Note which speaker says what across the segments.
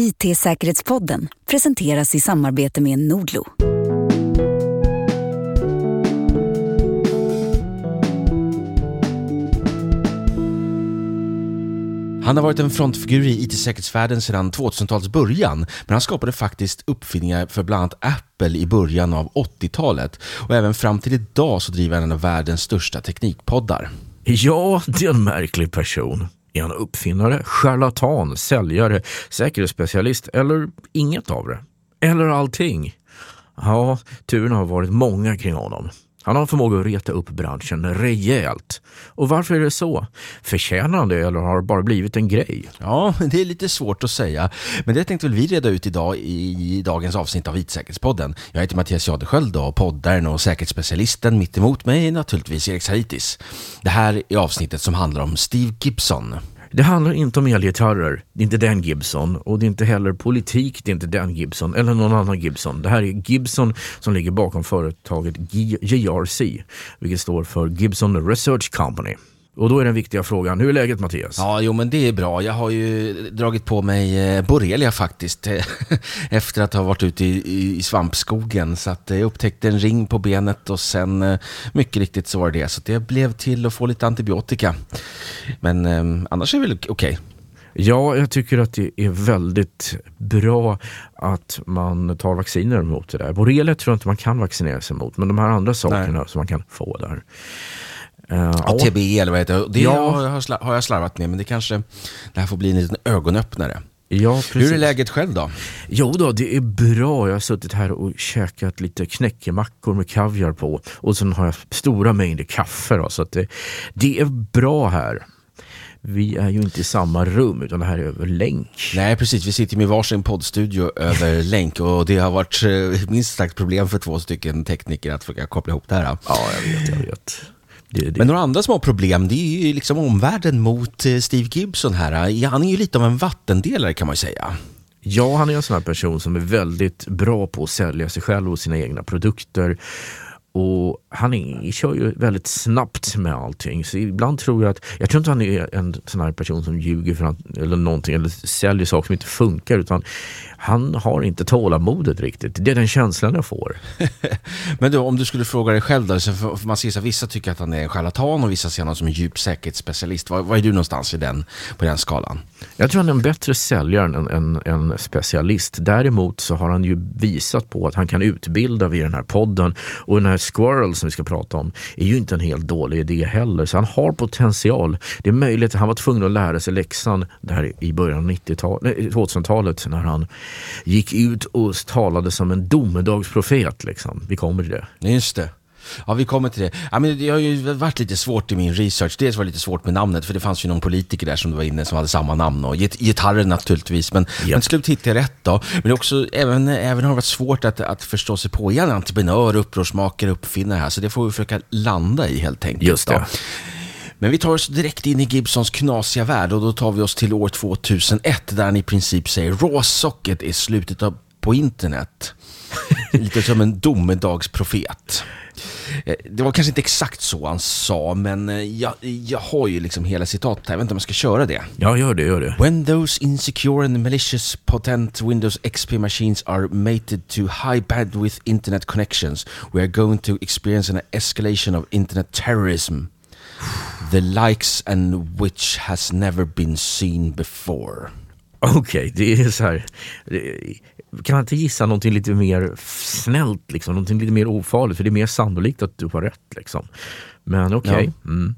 Speaker 1: IT-säkerhetspodden presenteras i samarbete med Nordlo.
Speaker 2: Han har varit en frontfigur i IT-säkerhetsvärlden sedan 2000-talets början, men han skapade faktiskt uppfinningar för bland annat Apple i början av 80-talet. Och även fram till idag så driver han en av världens största teknikpoddar.
Speaker 3: Ja, det är en märklig person. Är han uppfinnare, charlatan, säljare, säkerhetsspecialist eller inget av det? Eller allting? Ja, turerna har varit många kring honom. Han har förmåga att reta upp branschen rejält. Och varför är det så? Förtjänar han det eller har det bara blivit en grej?
Speaker 2: Ja, det är lite svårt att säga. Men det tänkte väl vi reda ut idag i dagens avsnitt av IT-säkerhetspodden. Jag heter Mattias Jadesköld och poddaren och säkerhetsspecialisten mitt emot mig är naturligtvis Erik Saritis. Det här är avsnittet som handlar om Steve Gibson.
Speaker 3: Det handlar inte om elgitarrer, det är inte den Gibson och det är inte heller politik, det är inte den Gibson eller någon annan Gibson. Det här är Gibson som ligger bakom företaget GRC, vilket står för Gibson Research Company. Och då är den viktiga frågan, hur är läget Mattias?
Speaker 2: Ja, jo men det är bra. Jag har ju dragit på mig eh, borrelia faktiskt efter att ha varit ute i, i, i svampskogen. Så att jag upptäckte en ring på benet och sen eh, mycket riktigt så var det det. Så det blev till att få lite antibiotika. Men eh, annars är det väl okej. Okay.
Speaker 3: Ja, jag tycker att det är väldigt bra att man tar vacciner mot det där. Borrelia tror jag inte man kan vaccinera sig mot, men de här andra sakerna Nej. som man kan få där.
Speaker 2: Uh, ja, TBE eller vad heter det? Det ja. har, jag slarvat med, men det kanske det här får bli en liten ögonöppnare.
Speaker 3: Ja, precis.
Speaker 2: Hur är läget själv då?
Speaker 3: Jo då, det är bra. Jag har suttit här och käkat lite knäckemackor med kaviar på och sen har jag stora mängder kaffe. Då, så det, det är bra här. Vi är ju inte i samma rum utan det här är över länk.
Speaker 2: Nej precis, vi sitter med varsin poddstudio över länk och det har varit eh, minst sagt problem för två stycken tekniker att försöka koppla ihop det här.
Speaker 3: Ja, jag vet, jag vet.
Speaker 2: Det, det. Men några andra små problem, det är ju liksom omvärlden mot eh, Steve Gibson här. Han är ju lite av en vattendelare kan man ju säga.
Speaker 3: Ja, han är en sån här person som är väldigt bra på att sälja sig själv och sina egna produkter. Och han är, kör ju väldigt snabbt med allting. Så ibland tror jag att, jag tror inte han är en sån här person som ljuger för att, eller någonting eller säljer saker som inte funkar. Utan han har inte tålamodet riktigt. Det är den känslan jag får.
Speaker 2: Men du, om du skulle fråga dig själv då, så för man ser så vissa tycker att han är en charlatan och vissa ser honom som en djup säkerhetsspecialist. Var, var är du någonstans i den, på den skalan?
Speaker 3: Jag tror han är en bättre säljare än en, en specialist. Däremot så har han ju visat på att han kan utbilda via den här podden och den här Squirrel som vi ska prata om är ju inte en helt dålig idé heller. Så han har potential. Det är möjligt han var tvungen att lära sig läxan där i början av 2000-talet när han gick ut och talade som en domedagsprofet. Liksom. Vi kommer till det.
Speaker 2: Just det. Ja, vi kommer till det. Ja, men det har ju varit lite svårt i min research. Dels var det lite svårt med namnet, för det fanns ju någon politiker där som var inne som hade samma namn. Och gitarren naturligtvis, men, yep. men till slut hittade jag rätt då. Men också, även, även har det varit svårt att, att förstå sig på. Jag är entreprenör, upprorsmakare, uppfinnare här, så det får vi försöka landa i helt enkelt.
Speaker 3: Just det. Då.
Speaker 2: Men vi tar oss direkt in i Gibsons knasiga värld och då tar vi oss till år 2001 där han i princip säger råsocket är slutet av, på internet. Lite som en domedagsprofet. Eh, det var kanske inte exakt så han sa, men eh, jag, jag har ju liksom hela citatet här. Jag vet inte om jag ska köra det.
Speaker 3: Ja, gör det, gör det.
Speaker 2: When those insecure and malicious potent Windows XP machines are mated to high bandwidth internet connections, we are going to experience an escalation of internet terrorism. The likes and which has never been seen before.
Speaker 3: Okej, okay, det är så här. Kan man inte gissa någonting lite mer snällt, liksom? någonting lite mer ofarligt? För det är mer sannolikt att du har rätt. Liksom. Men okej. Okay. Ja. Mm.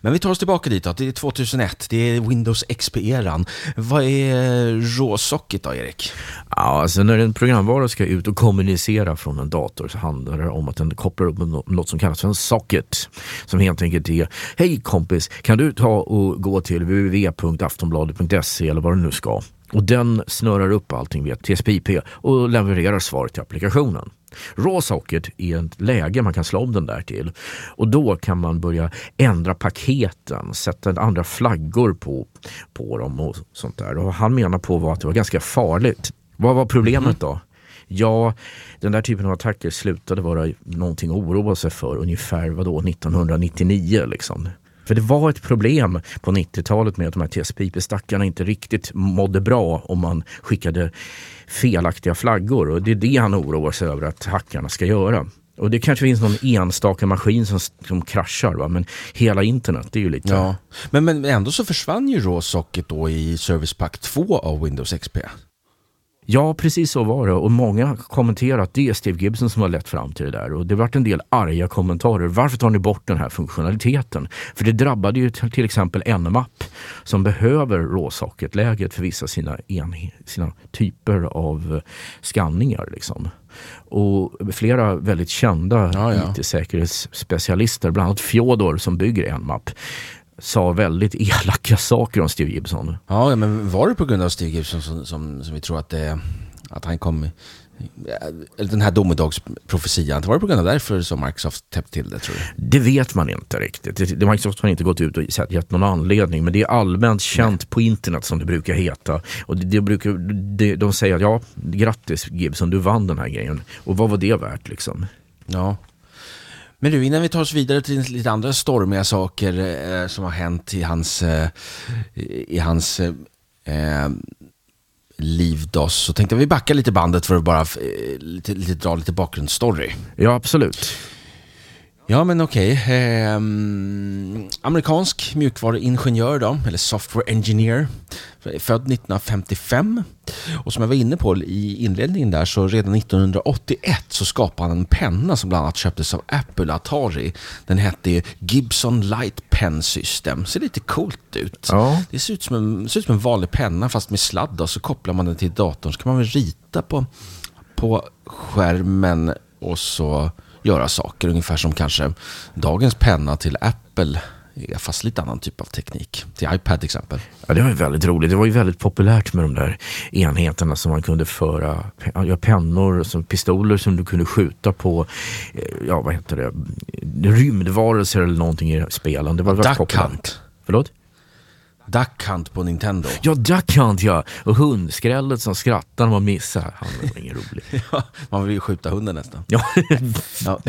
Speaker 2: Men vi tar oss tillbaka dit då. Det är 2001, det är Windows XP-eran. Vad är råsocket då, Erik?
Speaker 3: Ja, alltså när en programvara ska ut och kommunicera från en dator så handlar det om att den kopplar upp något som kallas för en socket. Som helt enkelt är, hej kompis, kan du ta och gå till www.aftonbladet.se eller vad du nu ska och den snurrar upp allting via TSPIP och levererar svaret till applikationen. Raw socket är ett läge man kan slå om den där till och då kan man börja ändra paketen, sätta andra flaggor på, på dem och sånt där. Och han menar på var att det var ganska farligt. Vad var problemet då? Ja, den där typen av attacker slutade vara någonting att oroa sig för ungefär vadå, 1999. Liksom. För det var ett problem på 90-talet med att de här TCP/IP-stackarna inte riktigt mådde bra om man skickade felaktiga flaggor. Och det är det han oroar sig över att hackarna ska göra. Och det kanske finns någon enstaka maskin som, som kraschar, va? men hela internet det är ju lite...
Speaker 2: Ja. Men, men ändå så försvann ju RAW-socket då i Service Pack 2 av Windows XP.
Speaker 3: Ja, precis så var det. Och många har kommenterat att det är Steve Gibson som har lett fram till det där. Och det har varit en del arga kommentarer. Varför tar ni bort den här funktionaliteten? För det drabbade ju till exempel Nmap som behöver råsocketläget för vissa sina, sina typer av skanningar. Liksom. Och flera väldigt kända ja, ja. IT-säkerhetsspecialister, bland annat Fjodor som bygger Nmap, sa väldigt elaka saker om Steve Gibson.
Speaker 2: Ja, men var det på grund av Steve Gibson som, som, som vi tror att, det, att han kom eller den här domedagsprofetian, var det på grund av därför som Microsoft täppte till det tror du?
Speaker 3: Det vet man inte riktigt. Microsoft har inte gått ut och gett någon anledning men det är allmänt känt Nej. på internet som det brukar heta. Och det, det brukar, det, de säger att ja, grattis Gibson, du vann den här grejen. Och vad var det värt liksom?
Speaker 2: Ja, men du, innan vi tar oss vidare till lite andra stormiga saker eh, som har hänt i hans, eh, i hans eh, liv då, så tänkte vi backa lite bandet för att bara eh, lite, lite, dra lite bakgrundsstory.
Speaker 3: Ja, absolut.
Speaker 2: Ja, men okej. Okay. Eh, amerikansk mjukvaruingenjör då, eller software engineer. Född 1955. Och som jag var inne på i inledningen där så redan 1981 så skapade han en penna som bland annat köptes av Apple Atari. Den hette Gibson Light Pen System. Ser lite coolt ut. Ja. Det ser ut, som en, ser ut som en vanlig penna fast med sladd och så kopplar man den till datorn. Så kan man väl rita på, på skärmen och så göra saker. Ungefär som kanske dagens penna till Apple fast lite annan typ av teknik. Till iPad till exempel.
Speaker 3: Ja, det var väldigt roligt. Det var ju väldigt populärt med de där enheterna som man kunde föra, ja, pennor, som pistoler som du kunde skjuta på, eh, ja vad heter det, rymdvarelser eller någonting i spelen. Det var
Speaker 2: väldigt Duck. Hunt.
Speaker 3: Förlåt?
Speaker 2: Duck Hunt på Nintendo.
Speaker 3: Ja, Duck Hunt ja! Och hundskrället som skrattar när man missar. Han var ingen rolig.
Speaker 2: ja, man vill ju skjuta hunden nästan. Ja.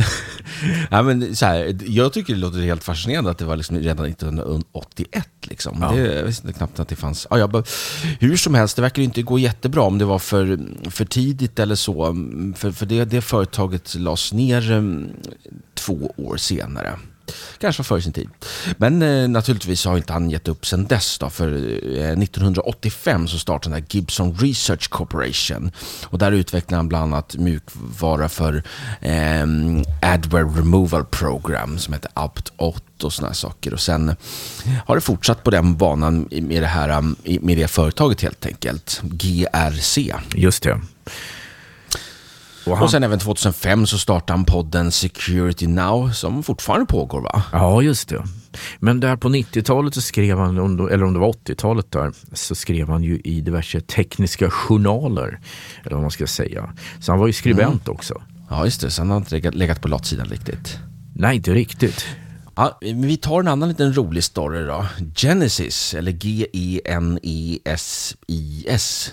Speaker 2: ja. men så här, jag tycker det låter helt fascinerande att det var liksom redan 1981. Liksom. Ja. Det, jag visste knappt att det fanns. Ja, jag hur som helst, det verkar inte gå jättebra om det var för, för tidigt eller så. För, för det, det företaget lades ner um, två år senare. Kanske var före sin tid. Men eh, naturligtvis har inte han gett upp sen dess. Då, för eh, 1985 så startade han Gibson Research Corporation. Och där utvecklade han bland annat mjukvara för eh, Adware Removal Program som heter Apt8 och sådana saker. Och sen har det fortsatt på den banan med det här um, med det företaget helt enkelt. GRC.
Speaker 3: Just det.
Speaker 2: Och, han... och sen även 2005 så startade han podden Security Now som fortfarande pågår va?
Speaker 3: Ja, just det. Men där på 90-talet så skrev han, eller om det var 80-talet där, så skrev han ju i diverse tekniska journaler. Eller vad man ska säga. Så han var ju skribent mm. också.
Speaker 2: Ja, just det. Så han har inte legat på latsidan riktigt.
Speaker 3: Nej, inte riktigt.
Speaker 2: Ja, vi tar en annan liten rolig story då. Genesis, eller G-E-N-E-S-I-S,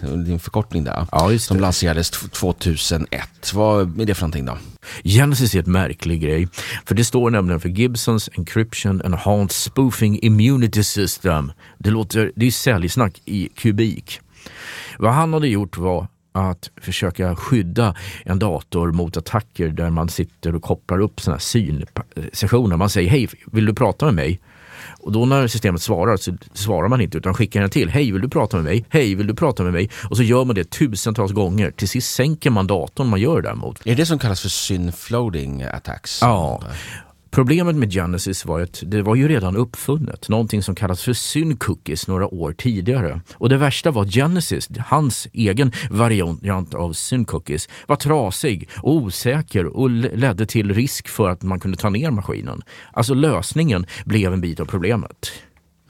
Speaker 2: det en förkortning där.
Speaker 3: Ja,
Speaker 2: som lanserades 2001. Vad är det för någonting då?
Speaker 3: Genesis är ett märklig grej. För det står nämligen för Gibsons Encryption Enhanced Spoofing Immunity System. Det, låter, det är säljsnack i kubik. Vad han hade gjort var att försöka skydda en dator mot attacker där man sitter och kopplar upp här synsessioner. Man säger hej, vill du prata med mig? Och då när systemet svarar så svarar man inte utan skickar en till. Hej, vill du prata med mig? Hej, vill du prata med mig? Och så gör man det tusentals gånger. Till sist sänker man datorn man gör det däremot.
Speaker 2: Är det som kallas för synfloating attacks?
Speaker 3: Ja. Problemet med Genesis var att det var ju redan uppfunnet, någonting som kallas för SynCookies några år tidigare. Och det värsta var att Genesis, hans egen variant av SynCookies, var trasig och osäker och ledde till risk för att man kunde ta ner maskinen. Alltså lösningen blev en bit av problemet.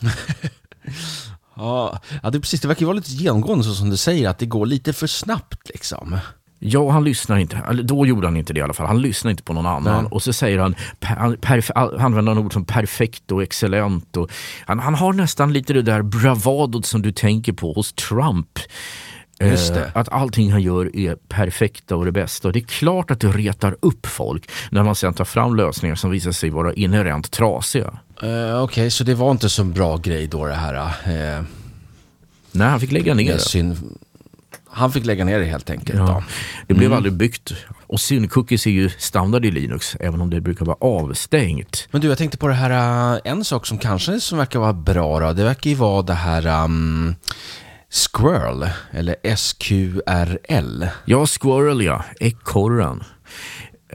Speaker 2: ja, det, precis, det verkar vara lite genomgående så som du säger, att det går lite för snabbt liksom.
Speaker 3: Ja, han lyssnar inte. Då gjorde han inte det i alla fall. Han lyssnar inte på någon annan. Nej. Och så säger han, han, han använder ord som perfekt och excellent. Och han, han har nästan lite det där bravadot som du tänker på hos Trump. Eh, att allting han gör är perfekta och det bästa. Och det är klart att det retar upp folk när man sen tar fram lösningar som visar sig vara inherent trasiga.
Speaker 2: Eh, Okej, så det var inte så bra grej då det här. eh,
Speaker 3: Nej, han fick lägga ner det.
Speaker 2: Han fick lägga ner det helt enkelt.
Speaker 3: Ja,
Speaker 2: Då.
Speaker 3: det blev
Speaker 2: Mm.
Speaker 3: aldrig byggt. Och syncookies är ju standard i Linux, även om det brukar vara avstängt.
Speaker 2: Men du, jag tänkte på det här, eh, en sak som kanske som verkar vara bra då, det verkar ju vara det här um, Squirrel, eller SQRL.
Speaker 3: Ja, Squirrel ja, ekorren.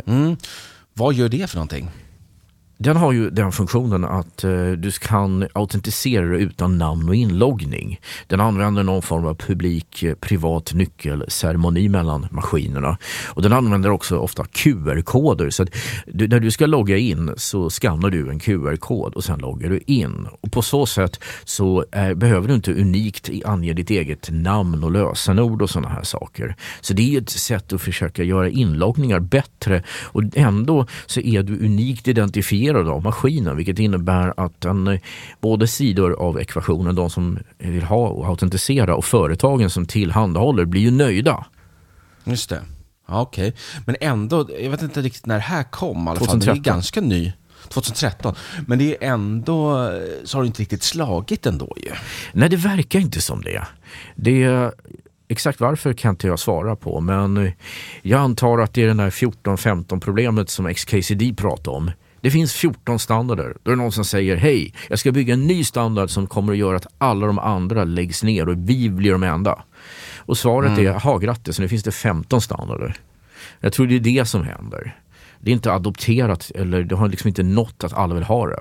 Speaker 2: Mm. Vad gör det för någonting?
Speaker 3: Den har ju den funktionen att eh, du kan autentisera dig utan namn och inloggning. Den använder någon form av publik eh, privat nyckelceremoni mellan maskinerna. Och den använder också ofta QR-koder. Så att du, när du ska logga in så skannar du en QR-kod och sen loggar du in. Och på så sätt så eh, behöver du inte unikt ange ditt eget namn och lösenord och sådana här saker. Så det är ett sätt att försöka göra inloggningar bättre och ändå så är du unikt identifierad av maskinen vilket innebär att den, eh, både sidor av ekvationen, de som vill ha och autentisera och företagen som tillhandahåller blir ju nöjda.
Speaker 2: Just det. Ja, Okej, men ändå, jag vet inte riktigt när det här kom i alla fall. Det
Speaker 3: 2013.
Speaker 2: är ganska ny. 2013. Men det är ändå, eh, så har det inte riktigt slagit ändå ju.
Speaker 3: Nej, det verkar inte som det. det exakt varför kan inte jag svara på, men eh, jag antar att det är den här 14-15 problemet som XKCD pratar om. Det finns 14 standarder. Då är det någon som säger hej, jag ska bygga en ny standard som kommer att göra att alla de andra läggs ner och vi blir de enda. Och svaret är, jaha grattis, nu finns det 15 standarder. Jag tror det är det som händer. Det är inte adopterat eller det har liksom inte nått att alla vill ha det.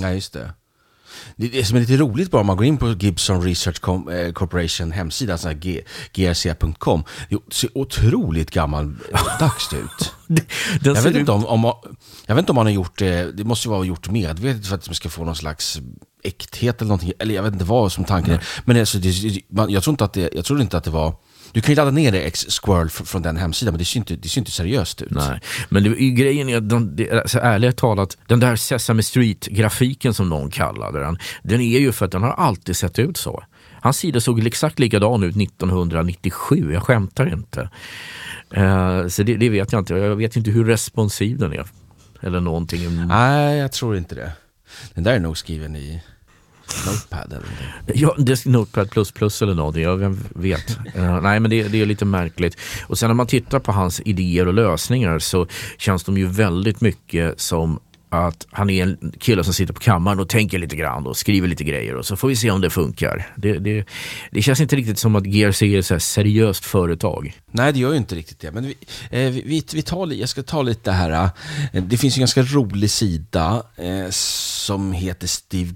Speaker 2: Nej, just det. Det, som är lite roligt bara om man går in på Gibson Research eh, Corporation hemsida, G- grc.com. Det ser otroligt gammaldags ut. Jag vet, inte om, om, jag vet inte om man har gjort det, det måste ju vara gjort medvetet för att man ska få någon slags äkthet eller någonting. Eller jag vet inte vad som tanken är. Men alltså, det, man, jag, tror inte att det, jag tror inte att det var... Du kan ju ladda ner det, X Squirrel, fr- från den hemsidan, men det ser inte, det ser inte seriöst ut.
Speaker 3: Nej, men det, grejen är att de, det, alltså, ärligt talat, den där Sesame Street-grafiken som någon kallade den, den är ju för att den har alltid sett ut så. Hans sida såg exakt likadan ut 1997, jag skämtar inte. Eh, så det, det vet jag inte, jag vet inte hur responsiv den är. Eller någonting.
Speaker 2: Nej, jag tror inte det. Den där är nog skriven i Notepad eller någonting.
Speaker 3: Ja, det är Notepad plus plus eller någonting, jag vet. Eh, nej men det, det är lite märkligt. Och sen när man tittar på hans idéer och lösningar så känns de ju väldigt mycket som att han är en kille som sitter på kammaren och tänker lite grann och skriver lite grejer och så får vi se om det funkar. Det, det, det känns inte riktigt som att GRC är ett så här seriöst företag.
Speaker 2: Nej, det gör ju inte riktigt det. Men vi, eh, vi, vi, tar, jag ska ta lite här. Eh, det finns en ganska rolig sida eh, som heter Steve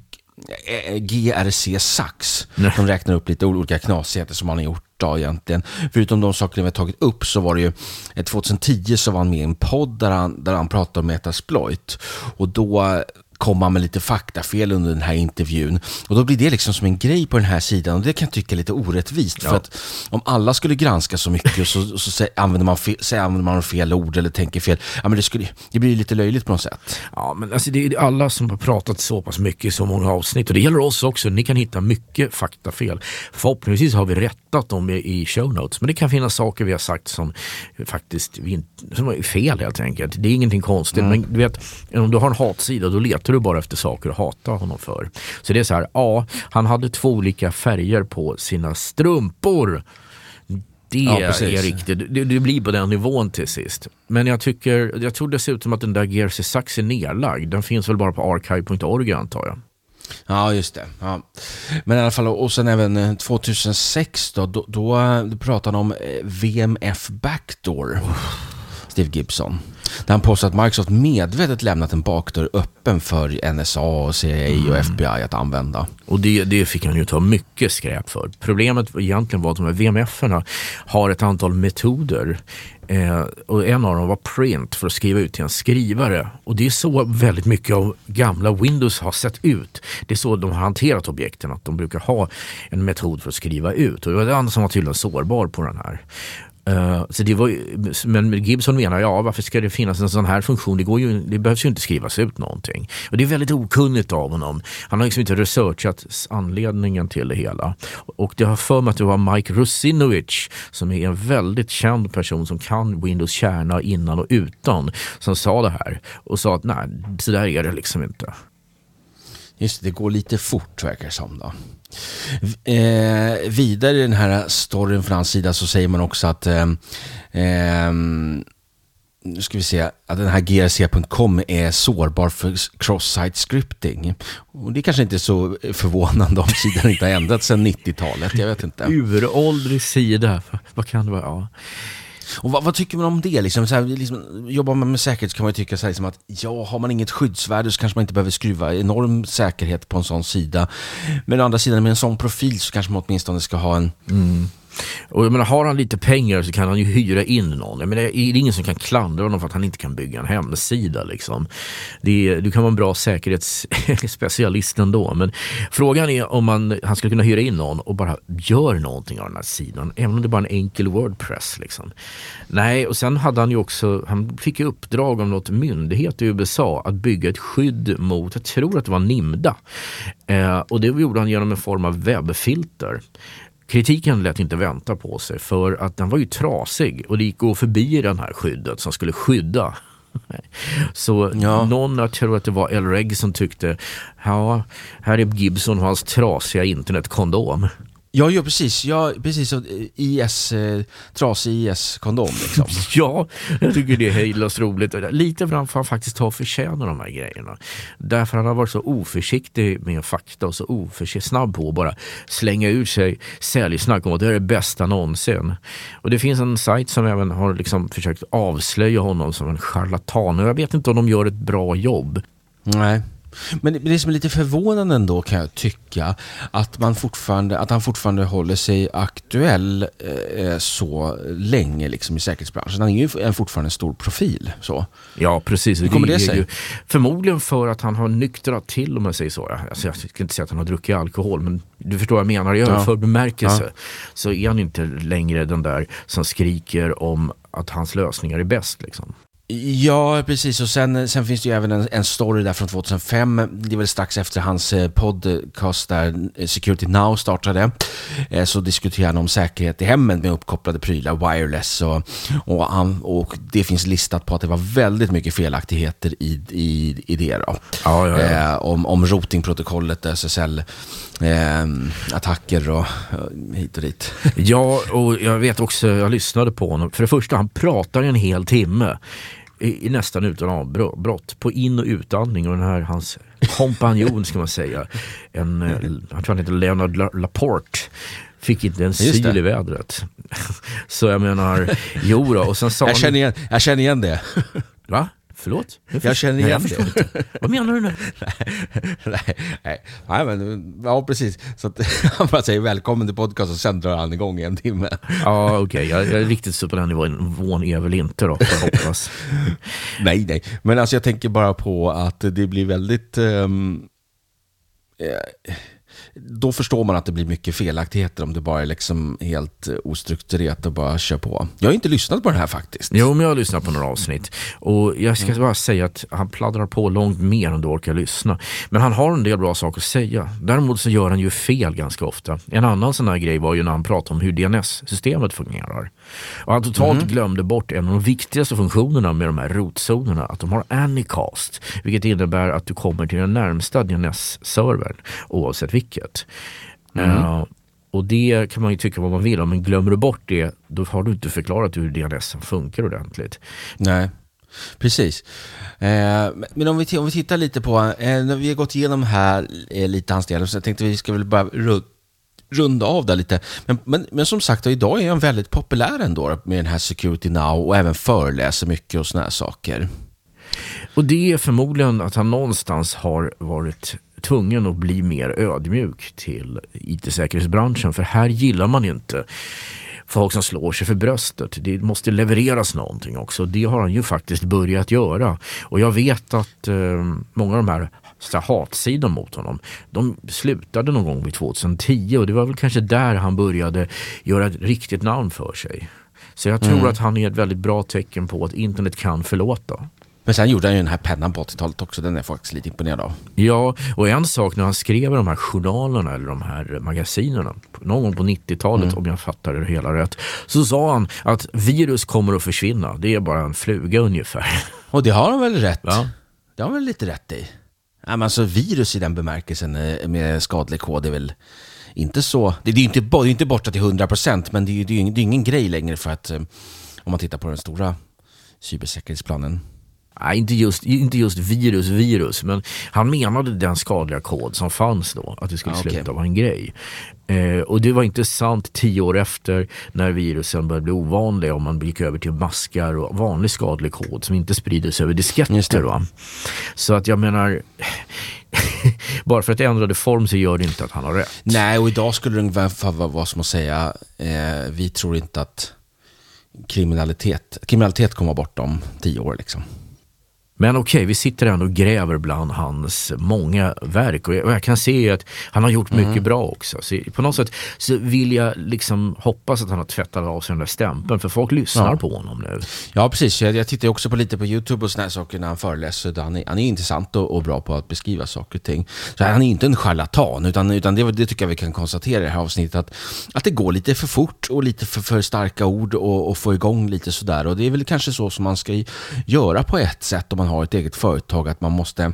Speaker 2: GRC Sax.
Speaker 3: Nej.
Speaker 2: De räknar upp lite olika knasigheter som han har gjort då egentligen. Förutom de sakerna vi har tagit upp så var det ju eh, 2010 så var han med i en podd där han, där han pratade om Metasploit. Och då kom han med lite faktafel under den här intervjun. Och då blir det liksom som en grej på den här sidan och det kan jag tycka är lite orättvist. För
Speaker 3: Ja.
Speaker 2: att om alla skulle granska så mycket och så, så sä- använder, man fel, så använder man fel ord eller tänker fel, ja, men det, skulle, det blir lite löjligt på något sätt.
Speaker 3: Ja, men alltså det är alla som har pratat så pass mycket i så många avsnitt och det gäller oss också. Ni kan hitta mycket faktafel. Förhoppningsvis har vi rättat dem i- show notes, men det kan finnas saker vi har sagt som faktiskt vi som är fel helt enkelt. Det är ingenting konstigt, men du vet, om du har en hatsida då letar du bara efter saker att hata honom för. Så det är så här, ja, han hade två olika färger på sina strumpor. Det
Speaker 2: Ja,
Speaker 3: är riktigt, det, det blir på den nivån till sist. Men jag tycker, jag tror dessutom att den där GRC Sax är nedlagd. Den finns väl bara på archive.org antar jag.
Speaker 2: Ja, just det. Ja. Men i alla fall, och sen även eh, 2006 då, då, då, eh, pratade han om eh, VMF Backdoor, Steve Gibson. Där han påstår att Microsoft medvetet lämnat en bakdörr öppen för NSA, och CIA och FBI att använda.
Speaker 3: Och det, det fick han ju ta mycket skräp för. Problemet egentligen var att de här VMF-erna har ett antal metoder. Eh, och en av dem var print för att skriva ut till en skrivare. Och det är så väldigt mycket av gamla Windows har sett ut. Det är så de har hanterat objekten, att de brukar ha en metod för att skriva ut. Och det var den som var tydligen sårbar på den här. Uh, så det var, men Gibson menar, ja varför ska det finnas en sån här funktion? Det, går ju, det behövs ju inte skrivas ut någonting. Och det är väldigt okunnigt av honom. Han har liksom inte researchat anledningen till det hela. Och det har för mig att det var Mike Rusinovic som är en väldigt känd person som kan Windows kärna innan och utan som sa det här och sa att nej, så där är det liksom inte.
Speaker 2: Just det, det går lite fort verkar det som. Då. Eh, vidare i den här storyn från hans sida så säger man också att eh, eh, nu ska vi se, att den här grc.com är sårbar för cross-site scripting. Och det är kanske inte är så förvånande om sidan inte har ändrats sedan 90-talet, jag vet inte.
Speaker 3: Uråldrig sida, vad kan det vara? Ja.
Speaker 2: Och vad, vad, tycker man om det? Liksom, så här, liksom, jobbar man med säkerhet så kan man tycka så här, liksom, att ja, har man inget skyddsvärde så kanske man inte behöver skruva enorm säkerhet på en sån sida. Men å andra sidan, med en sån profil så kanske man åtminstone ska ha en
Speaker 3: mm. Och jag menar, har han lite pengar så kan han ju hyra in någon. Jag menar, det är ingen som kan klandra honom för att han inte kan bygga en hemsida. Liksom. Det är, du kan vara en bra säkerhetsspecialist ändå. Men frågan är om man, han skulle kunna hyra in någon och bara gör någonting av den här sidan. Även om det bara är en enkel Wordpress. Liksom. Nej, och sen hade han ju också, han fick ju uppdrag av något myndighet i USA att bygga ett skydd mot, jag tror att det var Nimda. Eh, och det gjorde han genom en form av webbfilter. Kritiken lät inte vänta på sig för att den var ju trasig och det gick att gå förbi den här skyddet som skulle skydda. Så ja. någon, jag tror att det var El Reg som tyckte, ja, här är Gibson och hans trasiga internetkondom.
Speaker 2: Ja, ja precis. Ja, precis. IS, eh, trasig IS-kondom liksom.
Speaker 3: ja, jag tycker det är hejdlöst roligt. Lite för att han faktiskt har förtjänar de här grejerna. Därför han har varit så oförsiktig med fakta och så oförsiktig, snabb på att bara slänga ur sig säljsnack om att det är det bästa någonsin. Och det finns en sajt som även har liksom försökt avslöja honom som en charlatan och jag vet inte om de gör ett bra jobb.
Speaker 2: Nej. Men det som är lite förvånande ändå kan jag tycka, att, man fortfarande, att han fortfarande håller sig aktuell eh, så länge liksom, i säkerhetsbranschen. Han är ju en fortfarande en stor profil. Så.
Speaker 3: Ja, precis.
Speaker 2: Hur kommer det, det sig? Ju,
Speaker 3: förmodligen för att han har nyktrat till, om man säger så. Alltså, jag ska inte säga att han har druckit alkohol, men du förstår vad jag menar. I överförd ja. bemärkelse ja. så är han inte längre den där som skriker om att hans lösningar är bäst. Liksom.
Speaker 2: Ja, precis. Och sen, sen finns det ju även en, en, story där från 2005. Det är väl strax efter hans eh, podcast där eh, Security Now startade. Eh, så diskuterar han om säkerhet i hemmen med uppkopplade prylar, wireless. Och, och, han, och det finns listat på att det var väldigt mycket felaktigheter i, i, i det. Då.
Speaker 3: Ja, ja, ja.
Speaker 2: Eh, om, om routingprotokollet, SSL. Eh, attacker och hit och dit.
Speaker 3: Ja, och jag vet också, jag lyssnade på honom. För det första, han pratar en hel timme i, nästan utan avbrott på in och utandning och den här hans kompanjon ska man säga, en, eh, jag tror han heter Leonard Laporte fick inte en syl i vädret. Så jag menar, jo då, och sen sa
Speaker 2: jag, känner igen, jag känner igen det.
Speaker 3: Va? Förlåt?
Speaker 2: Jag, känner igen nej, jag det.
Speaker 3: Vad menar du nu?
Speaker 2: nej, nej, nej, men, ja precis. Så att, han bara säger välkommen till podcast och sen drar han igång i en timme.
Speaker 3: ja, okej. Okay. Jag, jag är riktigt så på den nivån är väl inte då, hoppas.
Speaker 2: nej, nej. Men alltså jag tänker bara på att det blir väldigt... Um, eh, då förstår man att det blir mycket felaktigheter om det bara är liksom helt ostrukturerat och bara kör på. Jag har inte lyssnat på det här faktiskt.
Speaker 3: Jo, men jag har lyssnat på några avsnitt. Och jag ska mm. bara säga att han pladdrar på långt mer än du orkar lyssna. Men han har en del bra saker att säga. Däremot så gör han ju fel ganska ofta. En annan sån här grej var ju när han pratade om hur DNS-systemet fungerar. Och han totalt mm. glömde bort en av de viktigaste funktionerna med de här rotzonerna, att de har Anycast, vilket innebär att du kommer till den närmsta DNS-servern oavsett vilket. Mm. Uh, och det kan man ju tycka vad man vill om, men glömmer du bort det, då har du inte förklarat hur DNS funkar ordentligt.
Speaker 2: Nej. Precis. Eh, men om vi, om vi tittar lite på, eh, vi har gått igenom här eh, lite hans del, så jag tänkte vi ska väl bara runda av där lite. Men, men, men som sagt, idag är han väldigt populär ändå med den här Security Now och även föreläser mycket och såna här saker.
Speaker 3: Och det är förmodligen att han någonstans har varit tvungen att bli mer ödmjuk till IT-säkerhetsbranschen. För här gillar man inte folk som slår sig för bröstet. Det måste levereras någonting också. Det har han ju faktiskt börjat göra. Och jag vet att eh, många av de här så hatsidor mot honom. De slutade någon gång vid 2010 och det var väl kanske där han började göra ett riktigt namn för sig. Så jag tror att han är ett väldigt bra tecken på att internet kan förlåta.
Speaker 2: Men sen gjorde han ju den här pennan på 80-talet också. Den är jag faktiskt lite imponerad av.
Speaker 3: Ja, och en sak när han skrev de här journalerna eller de här magasinerna någon gång på 90-talet om jag fattar det hela rätt. Så sa han att virus kommer att försvinna. Det är bara en fluga ungefär.
Speaker 2: Och det har han väl rätt?
Speaker 3: Ja.
Speaker 2: Det har han väl lite rätt i. Men alltså virus i den bemärkelsen eh, med skadlig kod är väl inte så... Det är ju inte, det är inte borta till 100% men det är ju ingen, ingen grej längre för att eh, om man tittar på den stora cybersäkerhetsplanen.
Speaker 3: Nej, inte just, inte just virus, virus, men han menade den skadliga kod som fanns då, att det skulle
Speaker 2: Ja, okej.
Speaker 3: sluta vara en grej. Eh, och det var inte sant tio år efter när virusen började bli ovanliga och man gick över till maskar och vanlig skadlig kod som inte sprider sig över disketter. Va? Så att jag menar, bara för att det ändrade form så gör det inte att han har rätt.
Speaker 2: Nej, och idag skulle det ungefär vara vara som att säga eh, vi tror inte att kriminalitet, kriminalitet kommer vara bort om tio år. Liksom.
Speaker 3: Men okej, vi sitter ändå och gräver bland hans många verk och jag, och jag kan se att han har gjort
Speaker 2: Mm.
Speaker 3: mycket bra också. Så på något sätt så vill jag liksom hoppas att han har tvättat av sig den där stämpeln för folk lyssnar
Speaker 2: Ja.
Speaker 3: på honom nu.
Speaker 2: Ja, precis. Jag, jag tittar också på lite på YouTube och såna här saker när han föreläser. Han är, han är intressant och, och bra på att beskriva saker och ting. Så han är inte en charlatan, utan, utan det, det tycker jag vi kan konstatera i det här avsnittet. Att, att det går lite för fort och lite för, för starka ord och, och få igång lite sådär. Och det är väl kanske så som man ska göra på ett sätt om man har ett eget företag. Att man måste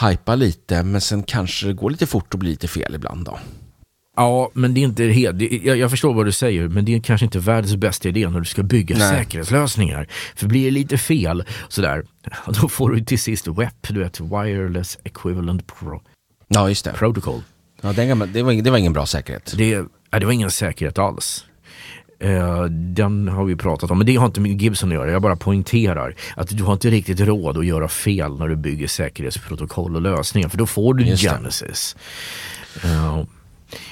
Speaker 2: hypa lite, men sen kanske det går lite fort och blir lite fel ibland då.
Speaker 3: Ja, men det är inte helt, jag, jag förstår vad du säger, men det är kanske inte världens bästa idé när du ska bygga
Speaker 2: Nej.
Speaker 3: säkerhetslösningar. För blir det lite fel sådär, då får du till sist WEP, du vet, Wireless Equivalent Pro,
Speaker 2: Ja, just det.
Speaker 3: Protocol.
Speaker 2: Ja, det, var, det var ingen bra säkerhet.
Speaker 3: Det, det var ingen säkerhet alls. Eh, den har vi pratat om, men det har inte med Gibson att göra. Jag bara poängterar att du har inte riktigt råd att göra fel när du bygger säkerhetsprotokoll och lösningar, för då får du
Speaker 2: Just.
Speaker 3: Genesis. Eh,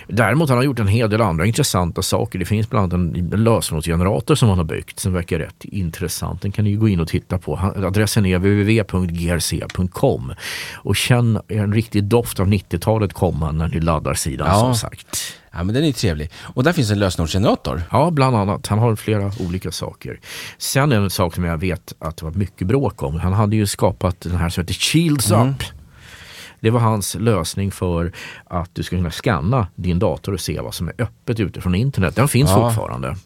Speaker 3: Däremot har han gjort en hel del andra intressanta saker. Det finns bland annat en lösenordsgenerator som han har byggt som verkar rätt intressant. Den kan ni gå in och titta på. Han- Adressen är www.grc.com och känn en riktig doft av 90-talet komma när ni laddar sidan
Speaker 2: Ja.
Speaker 3: som sagt.
Speaker 2: Ja, men den är trevlig. Och där finns en lösenordsgenerator.
Speaker 3: Ja, bland annat. Han har flera olika saker. Sen en sak som jag vet att det var mycket bråk om. Han hade ju skapat den här som heter Shields Up. Det var hans lösning för att du ska kunna scanna din dator och se vad som är öppet ute från internet. Den finns
Speaker 2: Ja.
Speaker 3: fortfarande.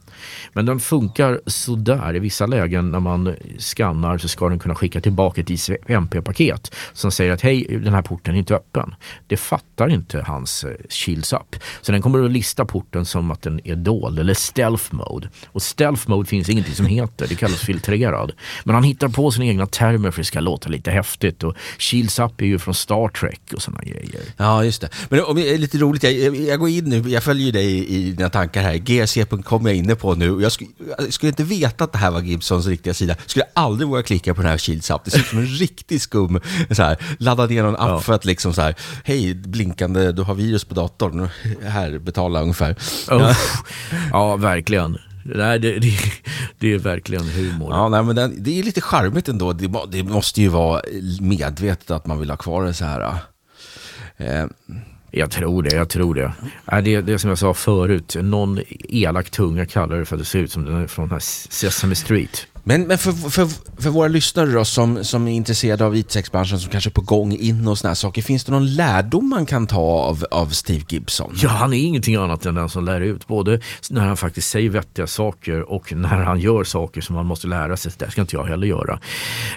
Speaker 3: Men den funkar sådär. I vissa lägen när man skannar så ska den kunna skicka tillbaka ett ICMP-paket som säger att hej, den här porten är inte öppen. Det fattar inte hans eh, Shields Up. Så den kommer att lista porten som att den är dold eller stealth mode. Och stealth mode finns ingenting som heter, det kallas filtrerad. Men han hittar på sina egna termer för att det ska låta lite häftigt. Och Shields Up är ju från Star Trek och sådana grejer.
Speaker 2: Ja, just det. Men om, det är lite roligt, jag, jag, går in nu, jag följer ju dig i, i dina tankar här. GRC.com är jag inne på nu. Och Jag, skulle, jag skulle inte veta att det här var Gibsons riktiga sida. Jag skulle aldrig våga klicka på den här Shields app. Det ser ut som en riktig skum. Så här, ladda ner någon app
Speaker 3: Ja.
Speaker 2: för att liksom så här, hej, blinkande, du har virus på datorn. Här, betala ungefär.
Speaker 3: Ja, ja verkligen. Nej, det, det, det är verkligen humor.
Speaker 2: Ja, nej, men den, det är lite charmigt ändå. Det, det måste ju vara medvetet att man vill ha kvar det så här. Eh,
Speaker 3: Jag tror det, jag tror det. Nej, det. Det är som jag sa förut, någon elak tunga kallar det för att det ser ut som den är från den Sesame Street.
Speaker 2: Men, men för, för, för våra lyssnare då, som, som är intresserade av IT-branschen, som kanske är på gång in och såna här saker, finns det någon lärdom man kan ta av, av Steve Gibson?
Speaker 3: Ja, han är ingenting annat än den som lär ut. Både när han faktiskt säger vettiga saker och när han gör saker som man måste lära sig. Det ska inte jag heller göra.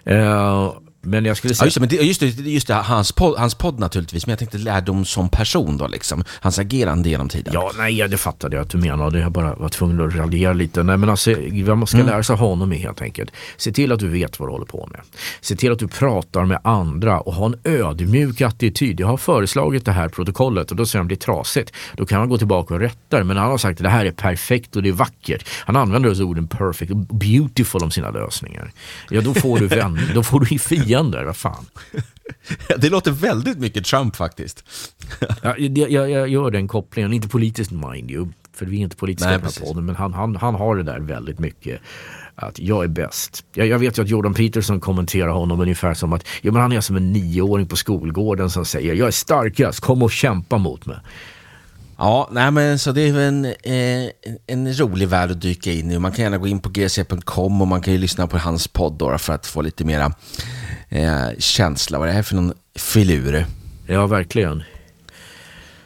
Speaker 3: Eh, men jag skulle
Speaker 2: Ja,
Speaker 3: säga...
Speaker 2: just det, men det, just det, just det hans, podd, hans podd naturligtvis, men jag tänkte lärdom som person då, liksom. Hans agerande genom tiden.
Speaker 3: Ja, nej, ja, det fattade jag att du menade. Jag bara var tvungen att raljera lite. Nej, men alltså, vad man ska lära sig av honom är helt enkelt, se till att du vet vad du håller på med. Se till att du pratar med andra och ha en ödmjuk attityd. Jag har föreslagit det här protokollet och då det är trasigt. Då kan man gå tillbaka och rätta det. Men han har sagt att det här är perfekt och det är vackert. Han använder orden perfect och beautiful om sina lösningar. Ja, då får du vänner, då får du fiender. Vad fan.
Speaker 2: Det låter väldigt mycket Trump faktiskt.
Speaker 3: Ja, jag, jag, jag gör den kopplingen, inte politiskt mind you, för vi är inte politiska
Speaker 2: Nej,
Speaker 3: i den podden, men han, han, han har det där väldigt mycket. Att jag är bäst. Jag, jag vet ju att Jordan Peterson kommenterar honom ungefär som att ja, men han är som en nioåring på skolgården som säger jag är starkast, kom och kämpa mot mig.
Speaker 2: Ja, nej men så det är en, eh, en rolig värld att dyka in i. Man kan gärna gå in på gc.com och man kan ju lyssna på hans podd för att få lite mera eh, känsla. Vad är det här för någon filur?
Speaker 3: Ja, verkligen.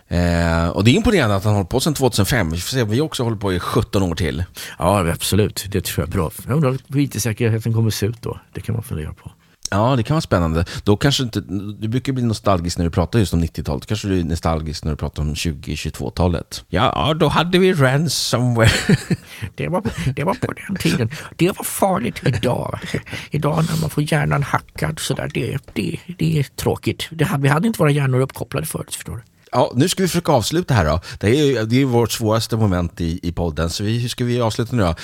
Speaker 2: Eh, och det är imponerande att han hållit på sedan 2005. Vi får se om vi också håller på i 17 år till.
Speaker 3: Ja, absolut. Det tror jag är bra. Jag undrar hur IT-säkerheten kommer se ut då. Det kan man fundera på.
Speaker 2: Ja, det kan vara spännande. Då kanske inte, du brukar bli nostalgisk när du pratar just om 90-talet. Kanske du är nostalgisk när du pratar om 2022-talet. Ja, då hade vi ransomware.
Speaker 3: det, var, det var på den tiden. Det var farligt idag. Idag när man får hjärnan hackad sådär, det, det, det är tråkigt. Det, vi hade inte våra hjärnor uppkopplade förut, förstår du.
Speaker 2: Ja, nu ska vi försöka avsluta här då. Det är ju det är vårt svåraste moment i, i podden, så vi, hur ska vi avsluta nu då?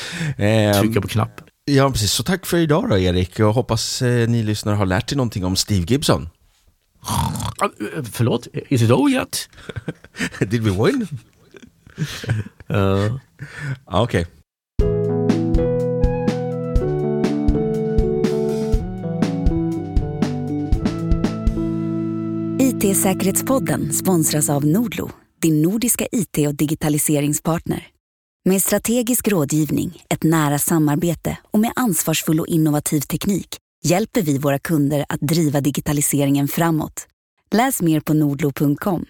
Speaker 3: Eh, Trycka på knapp.
Speaker 2: Ja, precis. Så tack för idag då, Erik. Jag hoppas eh, ni lyssnare har lärt er någonting om Steve Gibson.
Speaker 3: Förlåt, is it over yet?
Speaker 2: Did we win? uh. Okej. Okay.
Speaker 1: IT-säkerhetspodden sponsras av Nordlo, din nordiska IT och digitaliseringspartner. Med strategisk rådgivning, ett nära samarbete och med ansvarsfull och innovativ teknik hjälper vi våra kunder att driva digitaliseringen framåt. Läs mer på nordlo.com.